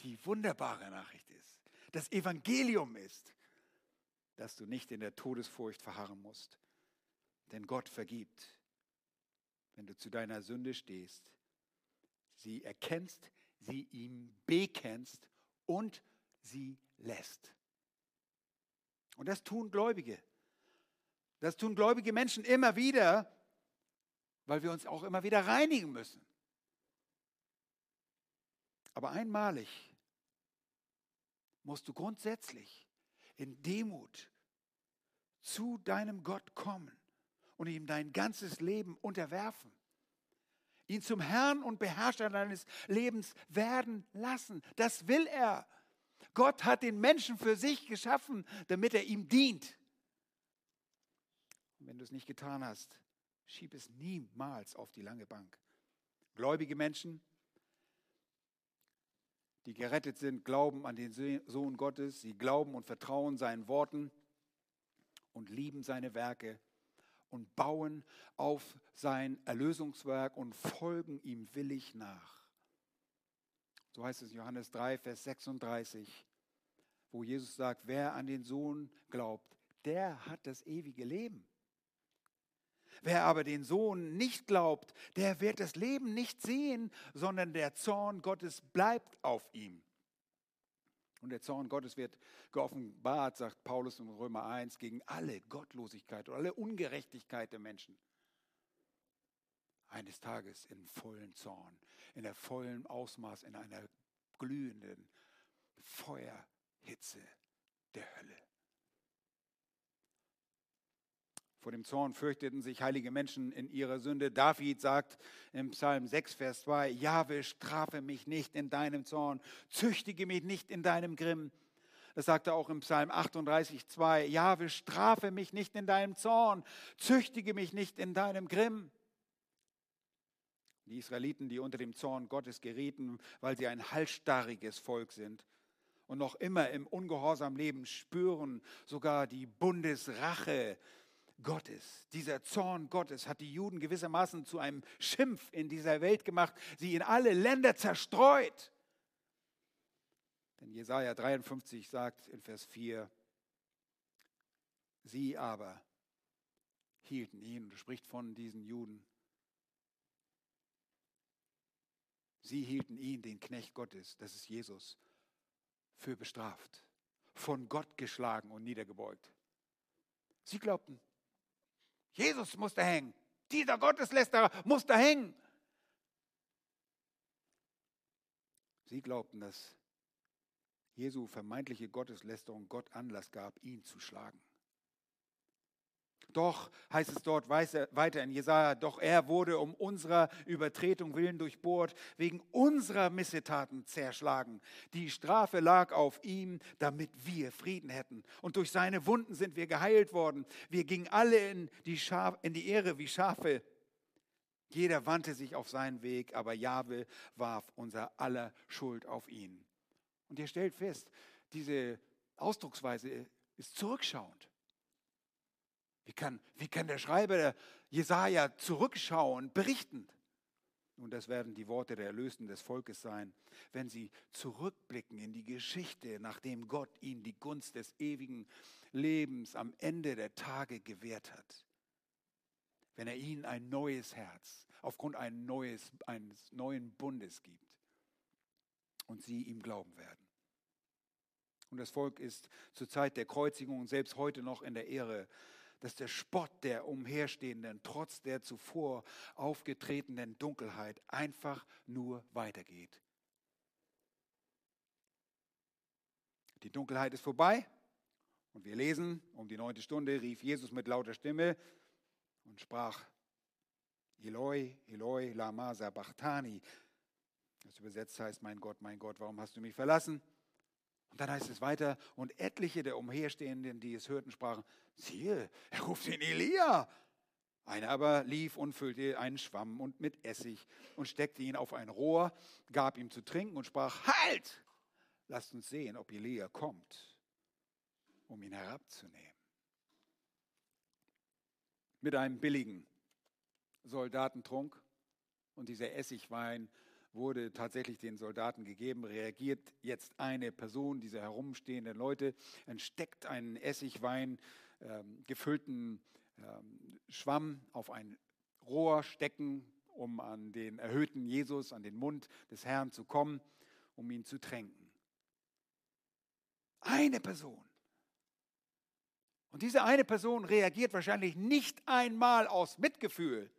die wunderbare Nachricht ist, das Evangelium ist, dass du nicht in der Todesfurcht verharren musst. Denn Gott vergibt, wenn du zu deiner Sünde stehst, sie erkennst, sie ihm bekennst und sie lässt. Und das tun Gläubige. Das tun gläubige Menschen immer wieder, weil wir uns auch immer wieder reinigen müssen. Aber einmalig musst du grundsätzlich in Demut zu deinem Gott kommen und ihm dein ganzes Leben unterwerfen ihn zum Herrn und Beherrscher deines Lebens werden lassen. Das will er. Gott hat den Menschen für sich geschaffen, damit er ihm dient. Und wenn du es nicht getan hast, schieb es niemals auf die lange Bank. Gläubige Menschen, die gerettet sind, glauben an den Sohn Gottes, sie glauben und vertrauen seinen Worten und lieben seine Werke und bauen auf sein Erlösungswerk und folgen ihm willig nach. So heißt es in Johannes 3, Vers 36, wo Jesus sagt, wer an den Sohn glaubt, der hat das ewige Leben. Wer aber den Sohn nicht glaubt, der wird das Leben nicht sehen, sondern der Zorn Gottes bleibt auf ihm. Und der Zorn Gottes wird geoffenbart, sagt Paulus in Römer 1, gegen alle Gottlosigkeit und alle Ungerechtigkeit der Menschen. eines Tages in vollen Zorn, in der vollen Ausmaß, in einer glühenden Feuerhitze der Hölle. Vor dem Zorn fürchteten sich heilige Menschen in ihrer Sünde. David sagt im Psalm 6, Vers 2, Jahwe, strafe mich nicht in deinem Zorn, züchtige mich nicht in deinem Grimm. Das sagt er auch im Psalm 38, 2, Jahwe, strafe mich nicht in deinem Zorn, züchtige mich nicht in deinem Grimm. Die Israeliten, die unter dem Zorn Gottes gerieten, weil sie ein halsstarriges Volk sind und noch immer im Ungehorsam leben, spüren sogar die Bundesrache Gottes. Dieser Zorn Gottes hat die Juden gewissermaßen zu einem Schimpf in dieser Welt gemacht, sie in alle Länder zerstreut. Denn Jesaja 53 sagt in Vers 4, sie aber hielten ihn, und spricht von diesen Juden, sie hielten ihn, den Knecht Gottes, das ist Jesus, für bestraft, von Gott geschlagen und niedergebeugt. Sie glaubten, Jesus musste hängen. Dieser Gotteslästerer musste hängen. Sie glaubten, dass Jesu vermeintliche Gotteslästerung Gott Anlass gab, ihn zu schlagen. Doch, heißt es dort weiter in Jesaja, doch er wurde um unserer Übertretung willen durchbohrt, wegen unserer Missetaten zerschlagen. Die Strafe lag auf ihm, damit wir Frieden hätten. Und durch seine Wunden sind wir geheilt worden. Wir gingen alle in die, Schaf, in die Ehre wie Schafe. Jeder wandte sich auf seinen Weg, aber Jahwe warf unser aller Schuld auf ihn. Und ihr stellt fest, diese Ausdrucksweise ist zurückschauend. Wie kann, wie kann der Schreiber der Jesaja zurückschauen, berichten? Nun, das werden die Worte der Erlösten des Volkes sein, wenn sie zurückblicken in die Geschichte, nachdem Gott ihnen die Gunst des ewigen Lebens am Ende der Tage gewährt hat. Wenn er ihnen ein neues Herz aufgrund ein neues, eines neuen Bundes gibt und sie ihm glauben werden. Und das Volk ist zur Zeit der Kreuzigung und selbst heute noch in der Ehre dass der Spott der Umherstehenden trotz der zuvor aufgetretenen Dunkelheit einfach nur weitergeht. Die Dunkelheit ist vorbei und wir lesen, um die neunte Stunde rief Jesus mit lauter Stimme und sprach, Eloi, Eloi, lama sabachthani. Das übersetzt heißt, mein Gott, mein Gott, warum hast du mich verlassen? Und dann heißt es weiter, und etliche der Umherstehenden, die es hörten, sprachen, siehe, er ruft den Elia. Einer aber lief und füllte einen Schwamm und mit Essig und steckte ihn auf ein Rohr, gab ihm zu trinken und sprach, halt, lasst uns sehen, ob Elia kommt, um ihn herabzunehmen. Mit einem billigen Soldatentrunk und dieser Essigwein wurde tatsächlich den Soldaten gegeben, reagiert jetzt eine Person dieser herumstehenden Leute, entsteckt einen Essigwein ähm, gefüllten ähm, Schwamm auf ein Rohr stecken, um an den erhöhten Jesus, an den Mund des Herrn zu kommen, um ihn zu tränken. Eine Person. Und diese eine Person reagiert wahrscheinlich nicht einmal aus Mitgefühl,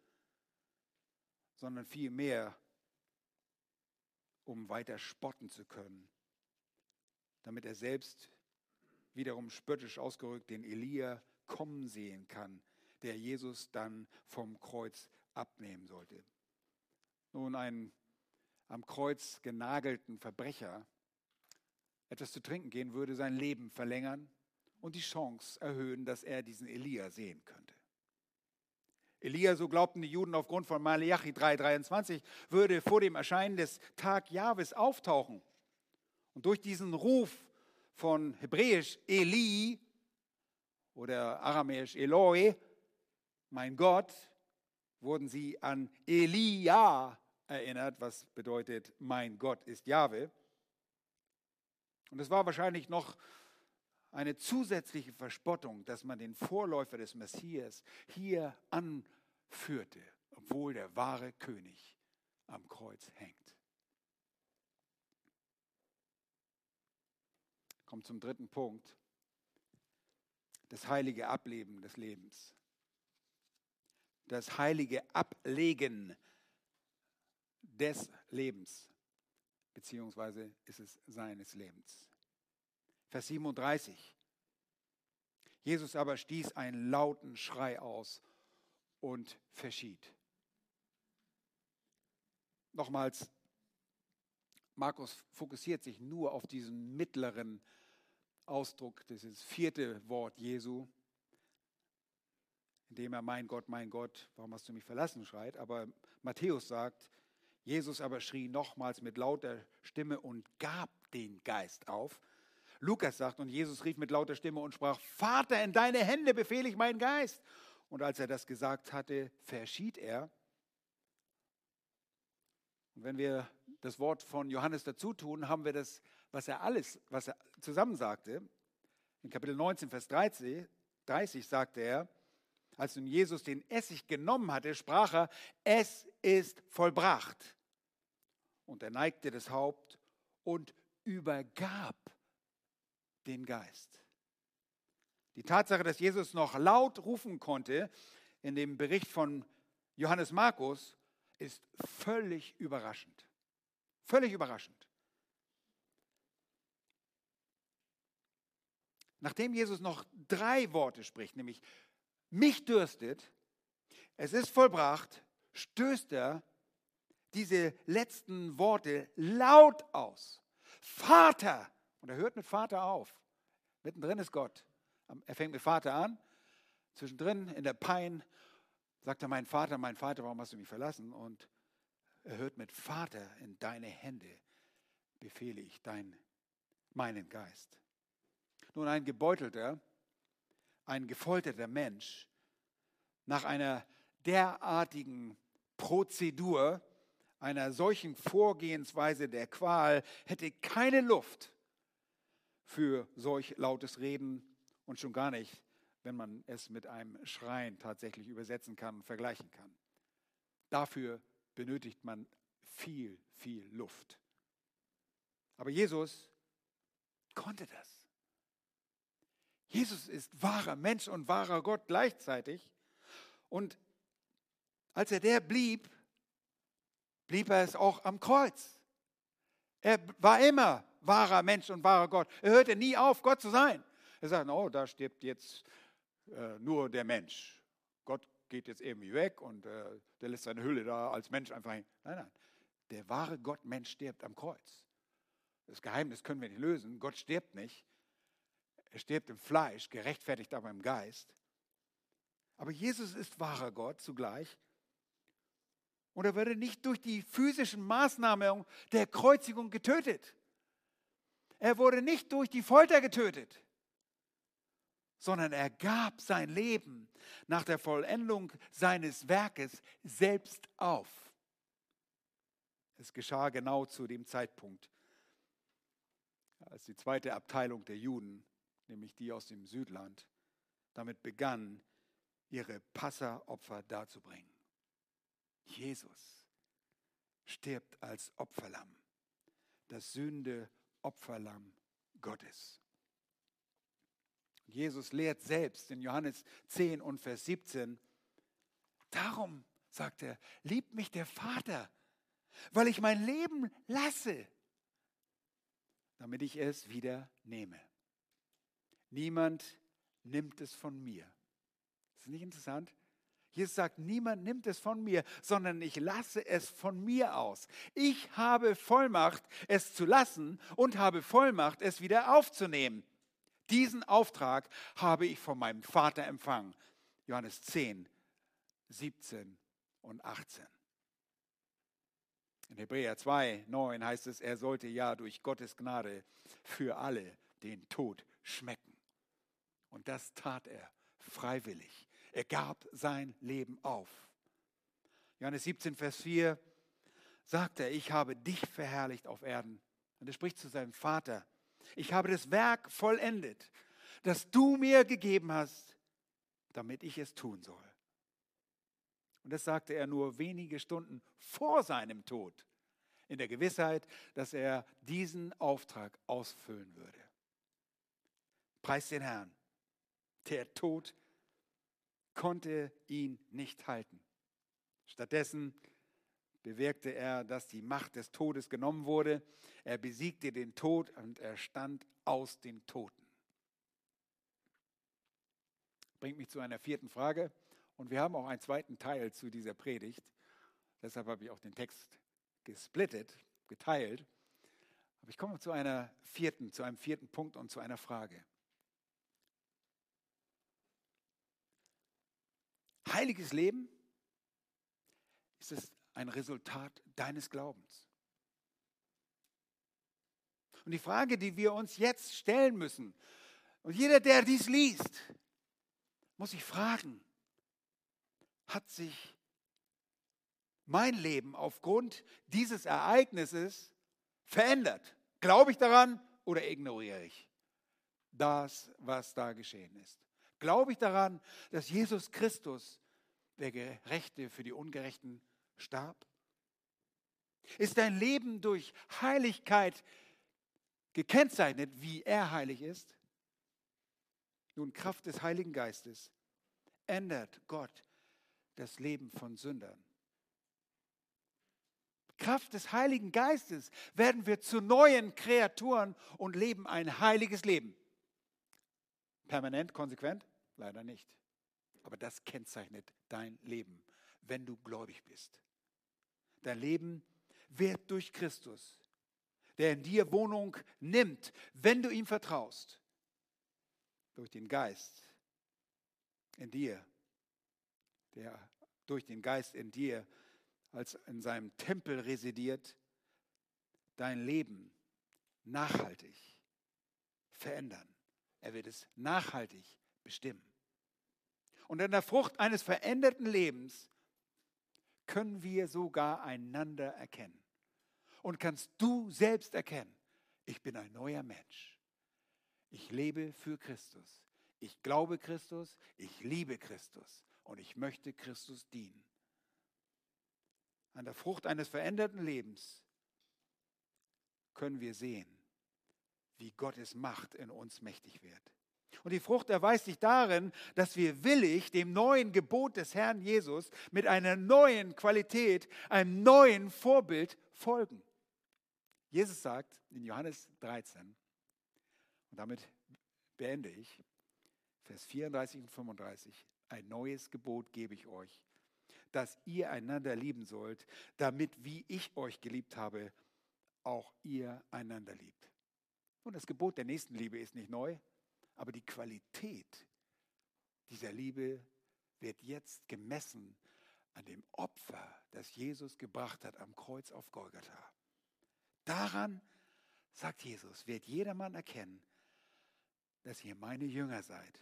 sondern vielmehr um weiter spotten zu können, damit er selbst wiederum spöttisch ausgerückt den Elia kommen sehen kann, der Jesus dann vom Kreuz abnehmen sollte. Nun, einen am Kreuz genagelten Verbrecher etwas zu trinken gehen würde sein Leben verlängern und die Chance erhöhen, dass er diesen Elia sehen könnte. Elia, so glaubten die Juden aufgrund von Malachi 3,23, würde vor dem Erscheinen des Tag Jahwes auftauchen. Und durch diesen Ruf von Hebräisch Eli oder Aramäisch Eloi, mein Gott, wurden sie an Elia erinnert, was bedeutet, mein Gott ist Jahwe. Und es war wahrscheinlich noch eine zusätzliche Verspottung, dass man den Vorläufer des Messias hier anführte, obwohl der wahre König am Kreuz hängt. Kommt zum dritten Punkt. Das heilige Ableben des Lebens. das heilige Ablegen des Lebens, beziehungsweise ist es seines Lebens. Vers 37. Jesus aber stieß einen lauten Schrei aus und verschied. Nochmals, Markus fokussiert sich nur auf diesen mittleren Ausdruck, dieses vierte Wort Jesu, indem er mein Gott, mein Gott, warum hast du mich verlassen schreit. Aber Matthäus sagt, Jesus aber schrie nochmals mit lauter Stimme und gab den Geist auf. Lukas sagt, und Jesus rief mit lauter Stimme und sprach, Vater, in deine Hände befehle ich meinen Geist. Und als er das gesagt hatte, verschied er. Und wenn wir das Wort von Johannes dazu tun, haben wir das, was er alles, was er zusammen sagte. In Kapitel 19, Vers 30, 30 sagte er, als nun Jesus den Essig genommen hatte, sprach er, es ist vollbracht. Und er neigte das Haupt und übergab den Geist. Die Tatsache, dass Jesus noch laut rufen konnte in dem Bericht von Johannes Markus, ist völlig überraschend. Völlig überraschend. Nachdem Jesus noch drei Worte spricht, nämlich mich dürstet, es ist vollbracht, stößt er diese letzten Worte laut aus. Vater! Und er hört mit Vater auf. Mittendrin ist Gott. Er fängt mit Vater an. Zwischendrin in der Pein sagt er, mein Vater, mein Vater, warum hast du mich verlassen? Und er hört mit Vater in deine Hände befehle ich dein, meinen Geist. Nun, ein gebeutelter, ein gefolterter Mensch nach einer derartigen Prozedur, einer solchen Vorgehensweise der Qual, hätte keine Luft für solch lautes Reden und schon gar nicht, wenn man es mit einem Schreien tatsächlich übersetzen kann und vergleichen kann. Dafür benötigt man viel, viel Luft. Aber Jesus konnte das. Jesus ist wahrer Mensch und wahrer Gott gleichzeitig. Und als er der blieb, blieb er es auch am Kreuz. Er war immer wahrer Mensch und wahrer Gott. Er hörte nie auf, Gott zu sein. Er sagt, oh, da stirbt jetzt äh, nur der Mensch. Gott geht jetzt irgendwie weg und äh, der lässt seine Hülle da als Mensch einfach hin. Nein, nein. Der wahre Gott, Mensch, stirbt am Kreuz. Das Geheimnis können wir nicht lösen. Gott stirbt nicht. Er stirbt im Fleisch, gerechtfertigt aber im Geist. Aber Jesus ist wahrer Gott zugleich. Und er wurde nicht durch die physischen Maßnahmen der Kreuzigung getötet. Er wurde nicht durch die Folter getötet, sondern er gab sein Leben nach der Vollendung seines Werkes selbst auf. Es geschah genau zu dem Zeitpunkt, als die zweite Abteilung der Juden nämlich die aus dem Südland, damit begann, ihre Passeropfer darzubringen. Jesus stirbt als Opferlamm, das Sünde Opferlamm Gottes. Jesus lehrt selbst in Johannes 10 und Vers 17, darum, sagt er, liebt mich der Vater, weil ich mein Leben lasse, damit ich es wieder nehme. Niemand nimmt es von mir. Ist das nicht interessant? Jesus sagt, niemand nimmt es von mir, sondern ich lasse es von mir aus. Ich habe Vollmacht, es zu lassen und habe Vollmacht, es wieder aufzunehmen. Diesen Auftrag habe ich von meinem Vater empfangen. Johannes 10, 17 und 18. In Hebräer 2, 9 heißt es, er sollte ja durch Gottes Gnade für alle den Tod schmecken. Und das tat er freiwillig. Er gab sein Leben auf. Johannes 17, Vers 4 sagt er, ich habe dich verherrlicht auf Erden. Und er spricht zu seinem Vater, ich habe das Werk vollendet, das du mir gegeben hast, damit ich es tun soll. Und das sagte er nur wenige Stunden vor seinem Tod, in der Gewissheit, dass er diesen Auftrag ausfüllen würde. Preis den Herrn. Der Tod konnte ihn nicht halten. Stattdessen bewirkte er, dass die Macht des Todes genommen wurde. Er besiegte den Tod und er stand aus den Toten. Bringt mich zu einer vierten Frage. Und wir haben auch einen zweiten Teil zu dieser Predigt. Deshalb habe ich auch den Text gesplittet, geteilt. Aber ich komme zu einer vierten, zu einem vierten Punkt und zu einer Frage. Heiliges Leben ist es ein Resultat deines Glaubens. Und die Frage, die wir uns jetzt stellen müssen, und jeder, der dies liest, muss sich fragen, hat sich mein Leben aufgrund dieses Ereignisses verändert? Glaube ich daran oder ignoriere ich das, was da geschehen ist? Glaube ich daran, dass Jesus Christus, der Gerechte für die Ungerechten, starb? Ist dein Leben durch Heiligkeit gekennzeichnet, wie er heilig ist? Nun, Kraft des Heiligen Geistes ändert Gott das Leben von Sündern. Kraft des Heiligen Geistes werden wir zu neuen Kreaturen und leben ein heiliges Leben. Permanent, konsequent? Leider nicht. Aber das kennzeichnet dein Leben, wenn du gläubig bist. Dein Leben wird durch Christus, der in dir Wohnung nimmt, wenn du ihm vertraust, durch den Geist in dir, der durch den Geist in dir als in seinem Tempel residiert, dein Leben nachhaltig verändern. Er wird es nachhaltig bestimmen. Und in der Frucht eines veränderten Lebens können wir sogar einander erkennen. Und kannst du selbst erkennen, ich bin ein neuer Mensch. Ich lebe für Christus. Ich glaube Christus, ich liebe Christus und ich möchte Christus dienen. An der Frucht eines veränderten Lebens können wir sehen, wie Gottes Macht in uns mächtig wird. Und die Frucht erweist sich darin, dass wir willig dem neuen Gebot des Herrn Jesus mit einer neuen Qualität, einem neuen Vorbild folgen. Jesus sagt in Johannes 13, und damit beende ich, Vers 34 und 35, ein neues Gebot gebe ich euch, dass ihr einander lieben sollt, damit, wie ich euch geliebt habe, auch ihr einander liebt. Und das Gebot der Nächstenliebe ist nicht neu, aber die Qualität dieser Liebe wird jetzt gemessen an dem Opfer, das Jesus gebracht hat am Kreuz auf Golgatha. Daran, sagt Jesus, wird jedermann erkennen, dass ihr meine Jünger seid,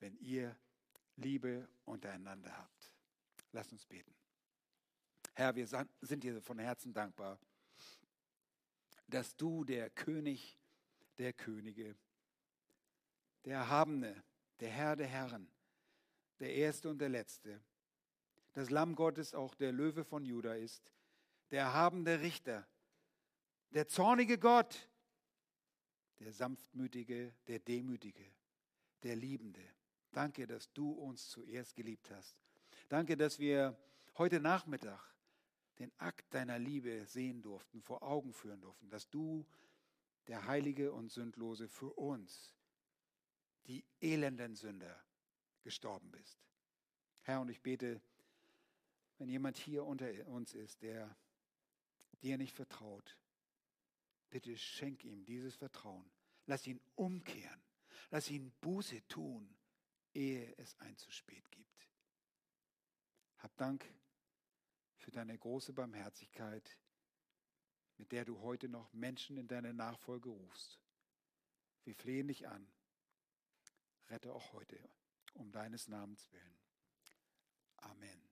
wenn ihr Liebe untereinander habt. Lasst uns beten. Herr, wir sind dir von Herzen dankbar, dass du der König der Könige, der Erhabene, der Herr der Herren, der Erste und der Letzte, das Lamm Gottes auch der Löwe von Juda ist, der erhabene Richter, der zornige Gott, der sanftmütige, der demütige, der liebende. Danke, dass du uns zuerst geliebt hast. Danke, dass wir heute Nachmittag den Akt deiner Liebe sehen durften, vor Augen führen durften, dass du, der Heilige und Sündlose, für uns, die elenden Sünder, gestorben bist. Herr, und ich bete, wenn jemand hier unter uns ist, der dir nicht vertraut, bitte schenk ihm dieses Vertrauen. Lass ihn umkehren. Lass ihn Buße tun ehe es ein zu spät gibt. Hab Dank für deine große Barmherzigkeit, mit der du heute noch Menschen in deine Nachfolge rufst. Wir flehen dich an. Rette auch heute um deines Namens willen. Amen.